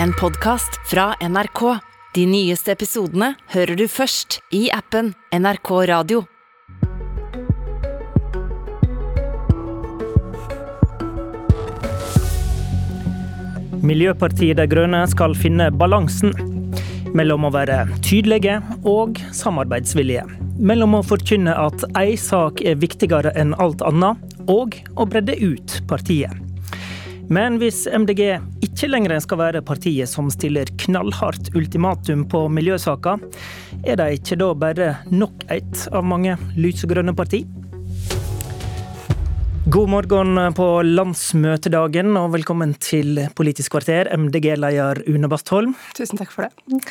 en podkast fra NRK. De nyeste episodene hører du først i appen NRK Radio. Miljøpartiet De Grønne skal finne balansen mellom å være tydelige og samarbeidsvillige. Mellom å forkynne at ei sak er viktigere enn alt annet, og å bredde ut partiet. Men hvis MDG ikke lenger skal være partiet som stiller knallhardt ultimatum på miljøsaker, er de ikke da bare nok et av mange lysegrønne parti? God morgen på landsmøtedagen, og velkommen til Politisk kvarter, MDG-leder Une Bastholm. Tusen takk for det.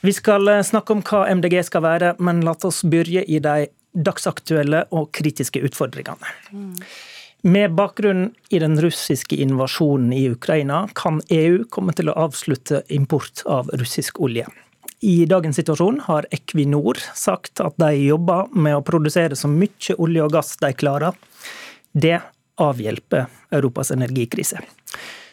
Vi skal snakke om hva MDG skal være, men la oss begynne i de dagsaktuelle og kritiske utfordringene. Med bakgrunn i den russiske invasjonen i Ukraina, kan EU komme til å avslutte import av russisk olje. I dagens situasjon har Equinor sagt at de jobber med å produsere så mye olje og gass de klarer det avhjelper Europas energikrise.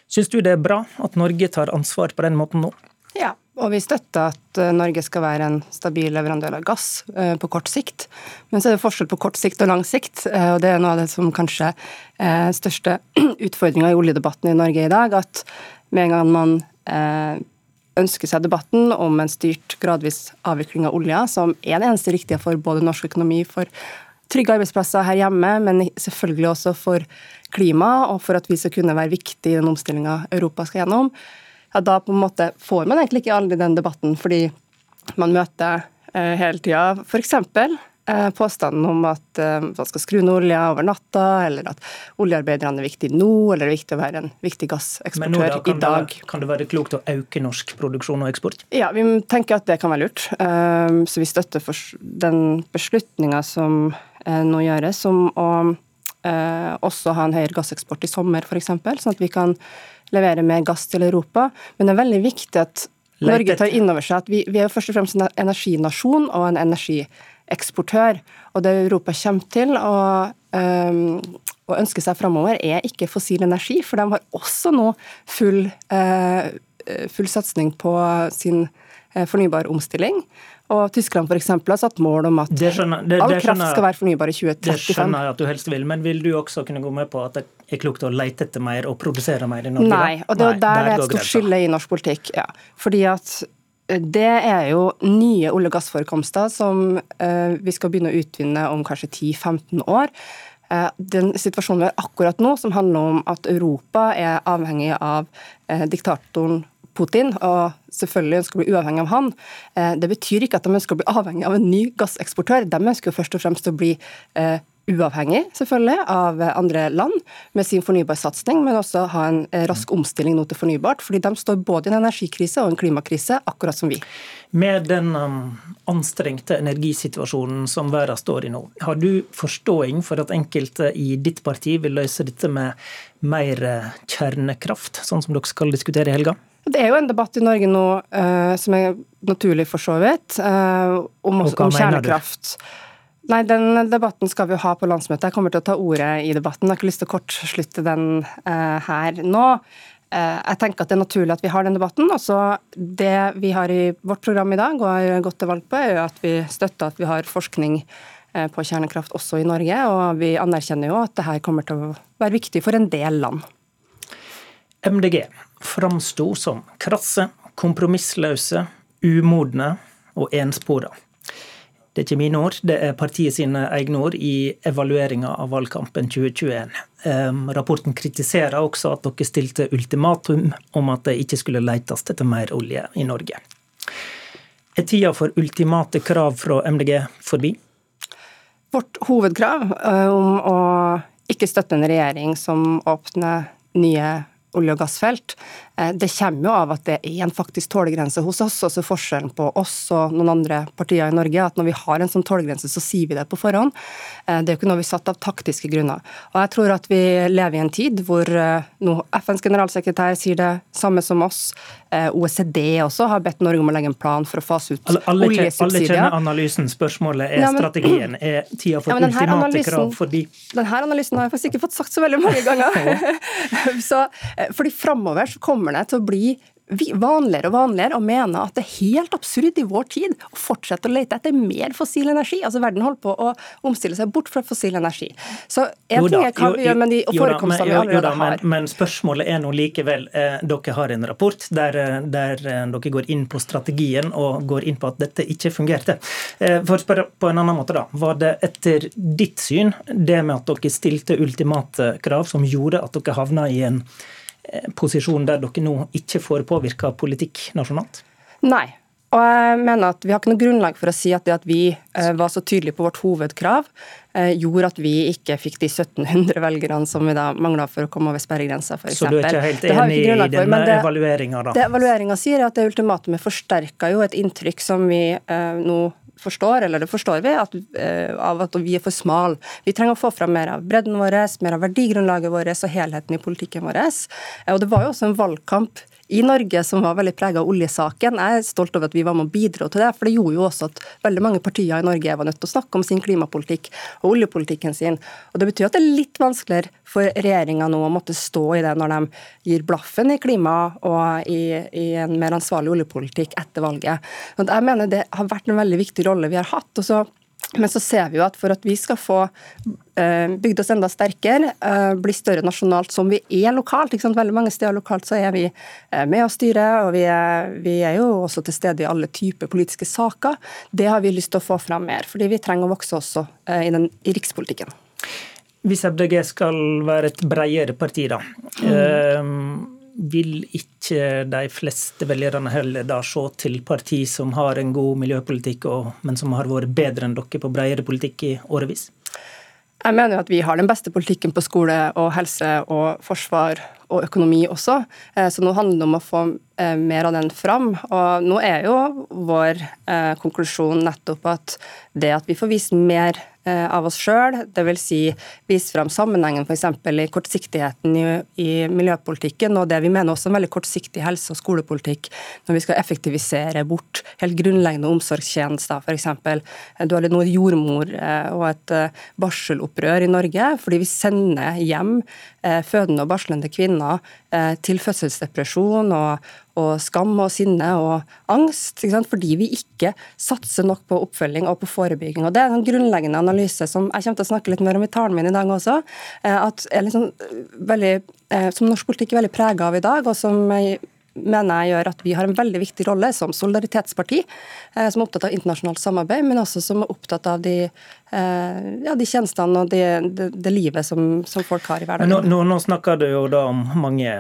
Syns du det er bra at Norge tar ansvar på den måten nå? Ja, og vi støtter at eh, Norge skal være en stabil leverandør av gass eh, på kort sikt. Men så er det forskjell på kort sikt og lang sikt, eh, og det er noe av det som kanskje er største utfordringa i oljedebatten i Norge i dag. At med en gang man ønsker seg debatten om en styrt gradvis avvikling av olja, som er det eneste riktige for både norsk økonomi, for trygge arbeidsplasser her hjemme, men selvfølgelig også for klima og for at vi skal kunne være viktige i den omstillinga Europa skal gjennom, ja, da på en måte får man egentlig ikke aldri den debatten, fordi man møter eh, hele tida f.eks. Eh, påstanden om at eh, man skal skru ned olja over natta, eller at oljearbeiderne er viktige nå, eller det er viktig å være en viktig gasseksportør i dag. Det, kan det være klokt å øke norsk produksjon og eksport? Ja, vi tenker at det kan være lurt. Eh, så vi støtter den beslutninga som nå gjøres, om å også ha en høyere gasseksport i sommer, f.eks., sånn at vi kan levere mer gass til Europa. Men det er veldig viktig at Norge tar inn over seg at vi, vi er først og fremst en energinasjon og en energieksportør. Og det Europa kommer til å, um, å ønske seg framover, er ikke fossil energi, for de har også nå full, uh, full satsing på sin uh, fornybar omstilling. Og Tyskland eksempel, har satt mål om at det skjønner, det, all kraft skal være fornybar i 2035. Det skjønner jeg at du helst vil, men vil du også kunne gå med på at det er klokt å lete etter mer og produsere mer i Norge? Nei, og det, Nei, der, der er et stort skille i norsk politikk. Ja. Fordi at det er jo nye olje- og gassforekomster som eh, vi skal begynne å utvinne om kanskje 10-15 år. Eh, den situasjonen vi har akkurat nå, som handler om at Europa er avhengig av eh, diktatoren Putin, og selvfølgelig ønsker å bli uavhengig av han. Det betyr ikke at de ønsker å bli avhengig av en ny gasseksportør. De ønsker jo først og fremst å bli uavhengig selvfølgelig av andre land med sin fornybarsatsing, men også ha en rask omstilling nå til fornybart. fordi de står både i en energikrise og en klimakrise, akkurat som vi. Med den um, anstrengte energisituasjonen som verden står i nå, har du forståing for at enkelte i ditt parti vil løse dette med mer eh, kjernekraft, sånn som dere skal diskutere i helga? Det er jo en debatt i Norge nå uh, som er naturlig for så vidt, uh, om, om kjernekraft. Nei, den debatten skal vi jo ha på landsmøtet. Jeg kommer til å ta ordet i debatten. Jeg har ikke lyst til å kortslutte den uh, her nå. Uh, jeg tenker at det er naturlig at vi har den debatten. Også det vi har i vårt program i dag og har gått til valg på, er jo at vi støtter at vi har forskning uh, på kjernekraft også i Norge. Og vi anerkjenner jo at det her kommer til å være viktig for en del land. MDG framsto som krasse, kompromissløse, umodne og enspora. Det er ikke mine ord, det er partiet sine egne ord i evalueringa av valgkampen 2021. Rapporten kritiserer også at dere stilte ultimatum om at det ikke skulle letes etter mer olje i Norge. Er tida for ultimate krav fra MDG forbi? Vårt hovedkrav eh, om å ikke støtte en regjering som åpner nye olje- og gassfelt, Eh, det kommer jo av at det er en faktisk tålegrense hos oss. altså Forskjellen på oss og noen andre partier i Norge at når vi har en sånn tålegrense, så sier vi det på forhånd. Eh, det er jo ikke noe vi satt av taktiske grunner. Og jeg tror at vi lever i en tid hvor eh, nå FNs generalsekretær sier det samme som oss. OECD også har bedt Norge om å legge en plan for å fase ut alle, oljesubsidier. Alle kjenner analysen. Spørsmålet er ja, men, strategien. Er tida for ja, ultimate krav forbi? Denne analysen har jeg faktisk ikke fått sagt så veldig mange ganger. så, fordi framover så kommer det til å bli vanligere og vanligere og mene at det er helt absurd i vår tid å fortsette å lete etter mer fossil energi. Altså Verden holder på å omstille seg bort fra fossil energi. Så en ting er hva vi gjør med de forekomstene vi allerede har. Men, men, spørsmålet er nå likevel eh, Dere har en rapport der, eh, der, eh, dere går inn på strategien og går inn på at dette ikke fungerte. Eh, for å spørre på en annen måte, da. Var det etter ditt syn det med at dere stilte ultimate krav som gjorde at dere havna i en Eh, posisjon der dere nå ikke får påvirka politikk nasjonalt? Nei. Og jeg mener at Vi har ikke noe grunnlag for å si at det at vi eh, var så tydelige på vårt hovedkrav, eh, gjorde at vi ikke fikk de 1700 velgerne som vi da mangla for å komme over sperregrensa, f.eks. Så du er ikke helt enig i denne evalueringa, da? Det evalueringa sier, er at det ultimatumet forsterka jo et inntrykk som vi eh, nå forstår, eller det forstår vi, at, uh, av at vi er for smale. Vi trenger å få fram mer av bredden vår, mer av verdigrunnlaget vårt og helheten i politikken vår. Og det var jo også en valgkamp i Norge som var veldig prega av oljesaken. Jeg er stolt over at vi var med og bidro til det, for det gjorde jo også at veldig mange partier i Norge var nødt til å snakke om sin klimapolitikk og oljepolitikken sin. Og Det betyr at det er litt vanskeligere for regjeringa nå å måtte stå i det når de gir blaffen i klima og i, i en mer ansvarlig oljepolitikk etter valget. Så jeg mener det har vært en veldig viktig rolle vi har hatt. og så men så ser vi jo at for at vi skal få eh, bygd oss enda sterkere, eh, bli større nasjonalt som vi er lokalt Veldig mange steder lokalt så er vi eh, med å styre, og vi er, vi er, jo også til stede i alle typer politiske saker. Det har vi lyst til å få fram mer, fordi vi trenger å vokse også i, den, i rikspolitikken. Hvis MDG skal være et bredere parti, da. Mm vil ikke de fleste velgerne heller da se til parti som har en god miljøpolitikk, men som har vært bedre enn dere på bredere politikk i årevis? Jeg mener jo at vi har den beste politikken på skole og helse og forsvar og økonomi også. Eh, så nå handler det om å få eh, mer av den fram. Og nå er jo vår eh, konklusjon nettopp at det at vi får vist mer av oss sjøl, dvs. Si, vise fram sammenhengen f.eks. i kortsiktigheten i, i, miljøpolitikken, og det vi mener også en veldig kortsiktig helse- og skolepolitikk når vi skal effektivisere bort helt grunnleggende omsorgstjenester, f.eks. Eh, du har noe jordmor eh, og et barselopprør i Norge fordi vi sender hjem fødende og barslende kvinner til fødselsdepresjon og, og skam og sinne og angst, fordi vi ikke satser nok på oppfølging og på forebygging. Og Det er en grunnleggende analyse som jeg kommer til å snakke litt mer om i talen min i dag også, eh, at er liksom veldig, eh, som norsk politikk er veldig prega av i dag, og som mener jeg gjør at vi har en veldig viktig rolle som solidaritetsparti, eh, som er opptatt av internasjonalt samarbeid, men også som er opptatt av de, ja, de tjenestene og det, de, de livet som, som, folk har i hverdagen. Nå, nå, nå snakker du jo da om mange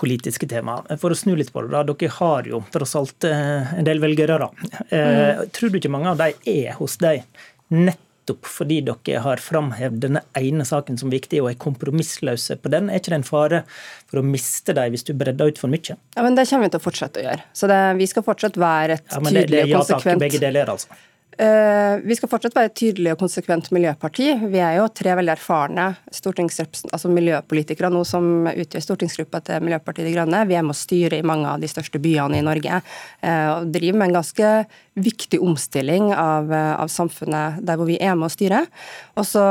politiske temaer. For å snu litt på det, da. Dere har jo tross alt eh, en del velgere. da. Eh, mm. Tror du ikke mange av de er hos deg nettopp fordi dere har framhevet denne ene saken som viktig og er kompromissløse på den? Er ikke det en fare for å miste dem hvis du bredder ut for mye? Ja, men Det kommer vi til å fortsette å gjøre. Så det, Vi skal fortsatt være et ja, men det, tydelig og konsekvent ja, begge deler, altså. Eh, vi skal fortsatt være et tydelig og konsekvent miljøparti. Vi er jo tre veldig erfarne altså miljøpolitikere nå som utgjør stortingsgruppa til Miljøpartiet De Grønne. Vi er med å styre i mange av de største byene i Norge eh, og driver med en ganske viktig omstilling av, eh, av samfunnet der hvor vi er med å styre. Og så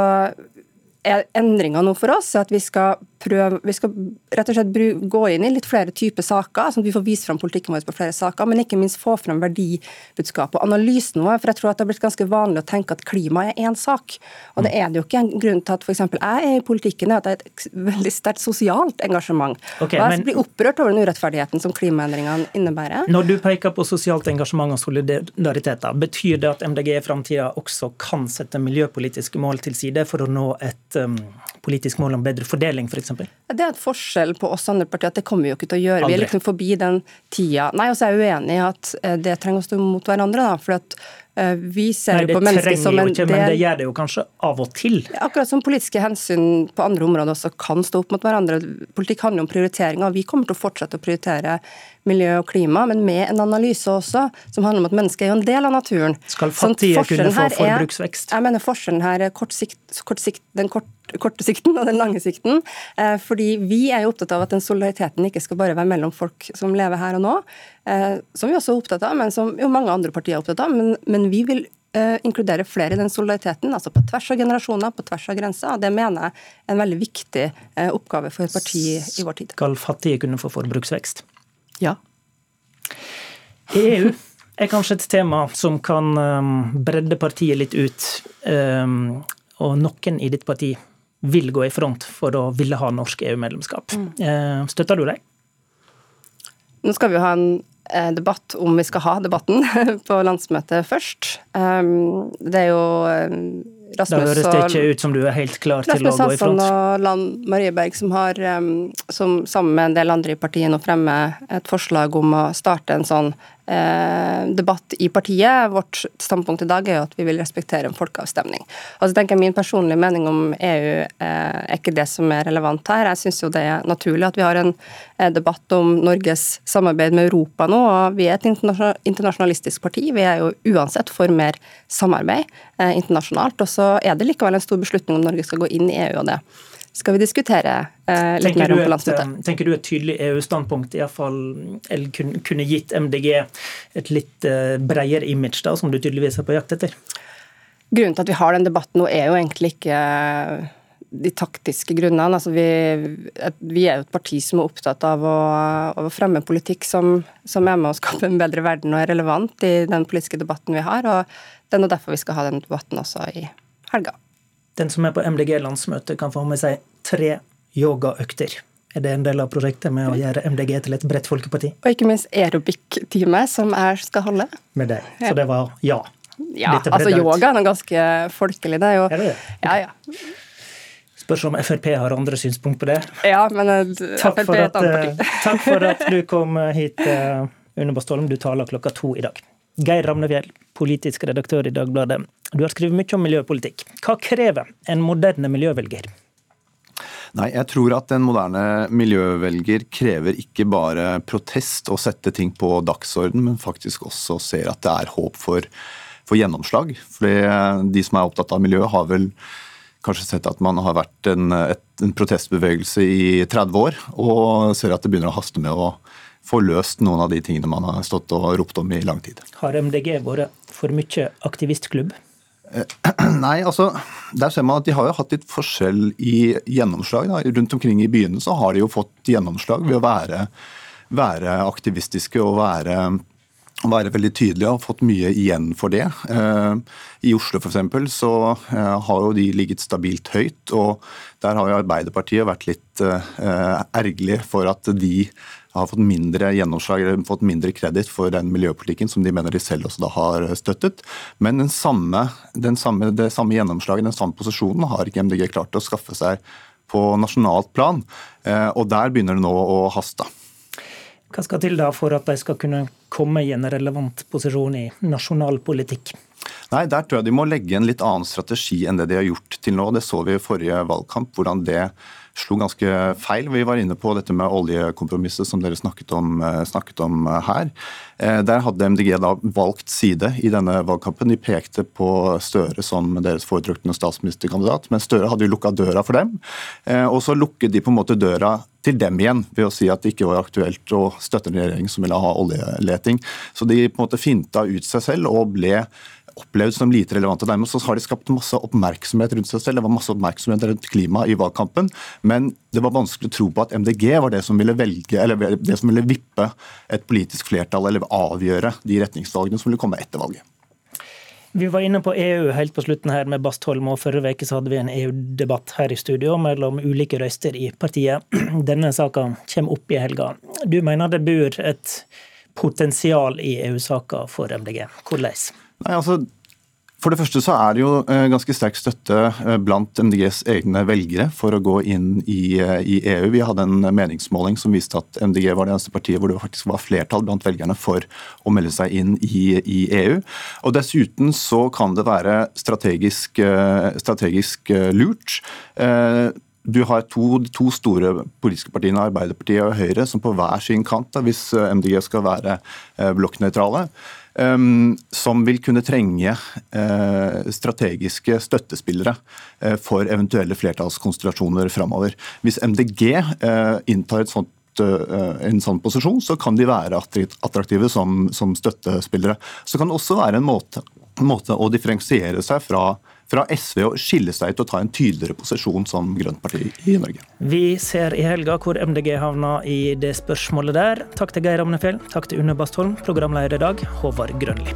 er endringa nå for oss at vi skal prøve, vi skal rett og slett gå inn i litt flere typer saker, sånn at vi får vist fram politikken vår på flere saker, men ikke minst få fram verdibudskapet og analysen vår. For jeg tror at det har blitt ganske vanlig å tenke at klima er én sak. Og det er det jo ikke. En grunn til at f.eks. jeg er i politikken, er at det er et veldig sterkt sosialt engasjement. Okay, og jeg men, blir opprørt over den urettferdigheten som klimaendringene innebærer. Når du peker på sosialt engasjement og solidaritet, betyr det at MDG i framtida også kan sette miljøpolitiske mål til side for å nå et um, politisk mål om bedre fordeling, f.eks.? Det er et forskjell på oss andre partier, at det kommer vi jo ikke til å gjøre. Aldri. Vi er liksom forbi den tida. Nei, og så er jeg uenig i at eh, det trenger å stå mot hverandre. da, for at vi ser Nei, på mennesket som en ikke, del... Men det gjør det jo kanskje av og til? Akkurat som politiske hensyn på andre områder også kan stå opp mot hverandre. Politikk handler om prioriteringer. Vi kommer til å fortsette å prioritere miljø og klima, men med en analyse også som handler om at mennesket er jo en del av naturen. Skal fattige kunne få forbruksvekst? Er, jeg mener forskjellen her er kort sikt, kort sikt, den kort korte sikten og den lange sikten. Eh, fordi vi er jo opptatt av at den solidariteten ikke skal bare være mellom folk som lever her og nå, eh, som vi også er opptatt av, men som jo mange andre partier er opptatt av. Men, men vi vil eh, inkludere flere i den solidariteten, altså på tvers av generasjoner, på tvers av grenser. og Det mener jeg er en veldig viktig oppgave for et parti i vår tid. Skal fattige kunne få forbruksvekst? Ja. EU er kanskje et tema som kan um, bredde partiet litt ut. Um, og noen i ditt parti vil gå i front for å ville ha norsk EU-medlemskap. Mm. Uh, støtter du deg? Nå skal vi jo ha en eh, debatt om vi skal ha debatten på landsmøtet først. Um, det er jo Rasmus da høres det ikke ut som du er helt klar til å gå i front. Rasmus Hansson og Land Marie Berg, som har, som sammen med en del andre i partiet nå fremmer et forslag om å starte en sånn Eh, debatt i partiet. Vårt standpunkt i dag er jo at vi vil respektere en folkeavstemning. Og så tenker jeg Min personlige mening om EU eh, er ikke det som er relevant her. Jeg syns det er naturlig at vi har en eh, debatt om Norges samarbeid med Europa nå. og Vi er et internasjonalistisk parti. Vi er jo uansett for mer samarbeid internasjonalt. Og så er det likevel en stor beslutning om Norge skal gå inn i EU og det skal vi diskutere eh, litt tenker mer om på landsmøtet. Eh, tenker du et tydelig EU-standpunkt iallfall eller kunne, kunne gitt MDG et litt eh, bredere image, da, som du tydeligvis er på jakt etter? Grunnen til at vi har den debatten nå, er jo egentlig ikke eh, de taktiske grunnene. Altså vi, vi, er jo et parti som er opptatt av å, å fremme politikk som, som, er med å skape en bedre verden og er relevant i den politiske debatten vi har. og Det er nå derfor vi skal ha den debatten også i helga. Den som er på MDG-landsmøte, kan få med seg tre yogaøkter. Er det en del av prosjektet med å gjøre MDG til et bredt folkeparti? Og ikke minst aerobic-time, som jeg skal holde. Med deg. Så det var ja. Ja, altså yoga er noe ganske folkelig. Det er jo Er det det? Ja, ja. Spørs om Frp har andre synspunkt på det. Ja, men takk Frp er et annet parti. Eh, takk for at du kom hit, uh, Une Bastholm. Du taler klokka to i dag. Geir Ramnefjell, politisk redaktør i Dagbladet. Du har skrevet mye om miljøpolitikk. Hva krever en moderne miljøvelger? Nei, jeg tror at en moderne miljøvelger krever ikke bare protest og sette ting på dagsorden, men faktisk også ser at det er håp for, for gjennomslag. Fordi de som er opptatt av miljø, har vel kanskje sett at man har vært en, et, en protestbevegelse i 30 år, og ser at det begynner å haste med å få løst noen av de tingene man har stått og ropt om i lang tid. Har MDG vært for mye aktivistklubb? Eh, nei, altså, der ser man at De har jo hatt litt forskjell i gjennomslag. Da. Rundt omkring i byene så har de jo fått gjennomslag ved å være, være aktivistiske og være, være veldig tydelige og fått mye igjen for det. Eh, I Oslo f.eks. så eh, har jo de ligget stabilt høyt. og Der har jo Arbeiderpartiet vært litt ergerlig for at de har fått mindre gjennomslag eller fått mindre kreditt for den miljøpolitikken som de mener de selv også da har støttet. Men den samme, den samme, det samme gjennomslaget, den samme posisjonen, har ikke MDG klart å skaffe seg på nasjonalt plan. Eh, og der begynner det nå å haste. Hva skal til da for at de skal kunne komme i en relevant posisjon i nasjonal politikk? Nei, Der tror jeg de må legge en litt annen strategi enn det de har gjort til nå. Det så vi i forrige valgkamp, hvordan det slo ganske feil. Vi var inne på dette med oljekompromisset som dere snakket om, eh, snakket om eh, her. Eh, der hadde MDG da valgt side i denne valgkampen. De pekte på Støre som deres foretrukne statsministerkandidat, men Støre hadde jo lukka døra for dem. Og så lukket de på en måte døra til dem igjen ved å si at det ikke var aktuelt å støtte en regjering som ville ha oljeleting. Så de på en måte finta ut seg selv og ble opplevd som lite relevante. Dermed så har de skapt masse oppmerksomhet rundt seg selv. Det var masse oppmerksomhet rundt klima i valgkampen, men det var vanskelig å tro på at MDG var det som ville velge, eller det som ville vippe et politisk flertall eller avgjøre de retningsvalgene som ville komme etter valget. Vi var inne på EU helt på slutten her med Bastholm, og forrige uke hadde vi en EU-debatt her i studio mellom ulike røyster i partiet. Denne saka kommer opp i helga. Du mener det bor et potensial i EU-saka for MDG. Hvordan? Nei, altså, for det første så er det jo eh, ganske sterk støtte eh, blant MDGs egne velgere for å gå inn i, eh, i, EU. Vi hadde en meningsmåling som viste at MDG var det eneste partiet hvor det faktisk var flertall blant velgerne for å melde seg inn i, i EU. Og Dessuten så kan det være strategisk, strategisk lurt. Du har to, to, store politiske partiene, Arbeiderpartiet og Høyre, som på hver sin kant, da, hvis MDG skal være blokknøytrale, som vil kunne trenge eh, strategiske støttespillere eh, for eventuelle flertallskonstellasjoner framover. Hvis MDG eh, inntar et sånt en sånn posisjon, så kan de være attraktive som, som støttespillere. Så kan det også være en måte, måte å differensiere seg fra fra SV å skille seg ut og ta en tydeligere posisjon som grønt parti i Norge. Vi ser i helga hvor MDG havna i det spørsmålet der. Takk til Geir Amnefjell, takk til Une Bastholm, programleder i dag, Håvard Grønli.